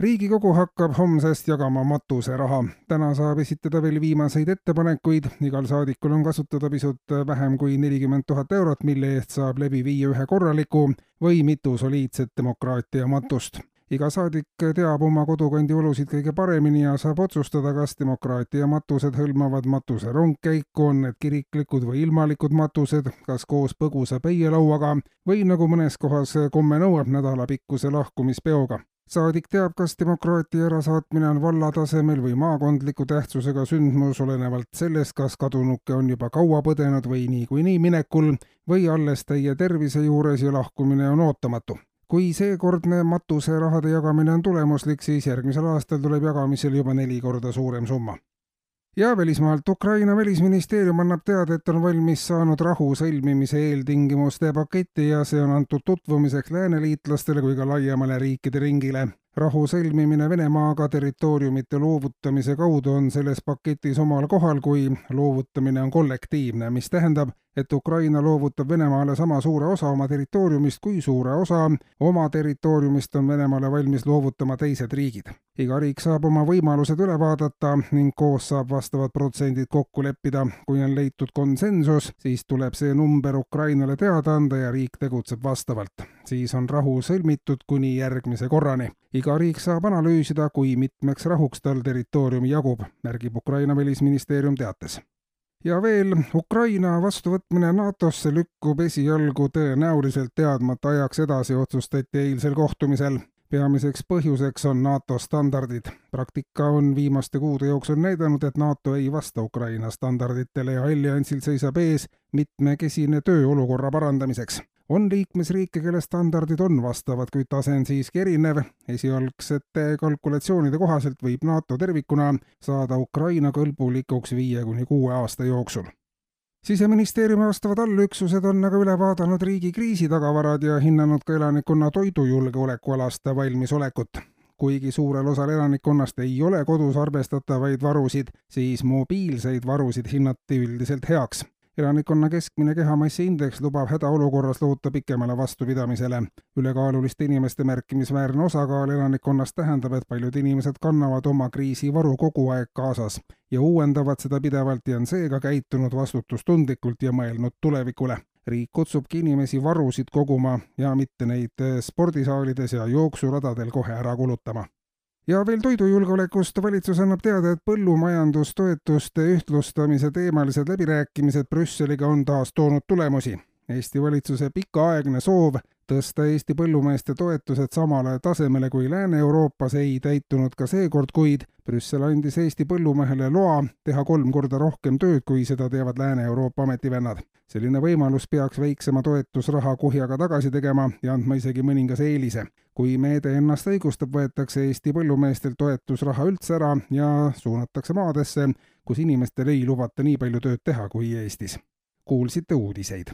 riigikogu hakkab homsest jagama matuseraha. täna saab esitada veel viimaseid ettepanekuid, igal saadikul on kasutada pisut vähem kui nelikümmend tuhat eurot, mille eest saab läbi viia ühe korraliku või mitu soliidset demokraatia matust. iga saadik teab oma kodukandi olusid kõige paremini ja saab otsustada, kas demokraatia matused hõlmavad matuse rongkäiku, on need kiriklikud või ilmalikud matused, kas koos põgusa peielauaga või nagu mõnes kohas komme nõuab, nädalapikkuse lahkumispeoga saadik teab, kas demokraatia ärasaatmine on valla tasemel või maakondliku tähtsusega sündmus, olenevalt sellest, kas kadunuke on juba kaua põdenud või niikuinii minekul või alles täie tervise juures ja lahkumine on ootamatu. kui seekordne matuserahade jagamine on tulemuslik, siis järgmisel aastal tuleb jagamisel juba neli korda suurem summa ja välismaalt Ukraina välisministeerium annab teada, et on valmis saanud rahu sõlmimise eeltingimuste paketi ja see on antud tutvumiseks lääneliitlastele kui ka laiemale riikide ringile rahu sõlmimine Venemaaga territooriumite loovutamise kaudu on selles paketis omal kohal, kui loovutamine on kollektiivne, mis tähendab, et Ukraina loovutab Venemaale sama suure osa oma territooriumist, kui suure osa oma territooriumist on Venemaale valmis loovutama teised riigid. iga riik saab oma võimalused üle vaadata ning koos saab vastavad protsendid kokku leppida. kui on leitud konsensus, siis tuleb see number Ukrainale teada anda ja riik tegutseb vastavalt. Siis on rahu sõlmitud kuni järgmise korrani iga riik saab analüüsida, kui mitmeks rahuks tal territooriumi jagub, märgib Ukraina välisministeerium teates. ja veel, Ukraina vastuvõtmine NATO-sse lükkub esialgu tõenäoliselt teadmata ajaks edasi, otsustati eilsel kohtumisel peamiseks põhjuseks on NATO standardid. praktika on viimaste kuude jooksul näidanud, et NATO ei vasta Ukraina standarditele ja alliansil seisab ees mitmekesine töö olukorra parandamiseks on liikmesriike, kelle standardid on vastavad, kuid tase on siiski erinev. esialgsete kalkulatsioonide kohaselt võib NATO tervikuna saada Ukraina kõlbulikuks viie kuni kuue aasta jooksul siseministeeriumi vastavad allüksused on aga üle vaadanud riigi kriisitagavarad ja hinnanud ka elanikkonna toidujulgeolekualast valmisolekut. kuigi suurel osal elanikkonnast ei ole kodus arvestatavaid varusid, siis mobiilseid varusid hinnati üldiselt heaks elanikkonna keskmine kehamassi indeks lubab hädaolukorras loota pikemale vastupidamisele. ülekaaluliste inimeste märkimisväärne osakaal elanikkonnas tähendab, et paljud inimesed kannavad oma kriisivaru kogu aeg kaasas ja uuendavad seda pidevalt ja on seega käitunud vastutustundlikult ja mõelnud tulevikule riik kutsubki inimesi varusid koguma ja mitte neid spordisaalides ja jooksuradadel kohe ära kulutama ja veel toidujulgeolekust, valitsus annab teada, et põllumajandustoetuste ühtlustamise teemalised läbirääkimised Brüsseliga on taas toonud tulemusi. Eesti valitsuse pikaaegne soov tõsta Eesti põllumeeste toetused samale tasemele kui Lääne-Euroopas ei täitunud ka seekord, kuid Brüssel andis Eesti põllumehele loa teha kolm korda rohkem tööd, kui seda teevad Lääne-Euroopa ametivennad. selline võimalus peaks väiksema toetusraha kuhjaga tagasi tegema ja andma isegi mõningase eelise kui meede ennast õigustab, võetakse Eesti põllumeestelt toetusraha üldse ära ja suunatakse maadesse, kus inimestel ei lubata nii palju tööd teha kui Eestis. kuulsite uudiseid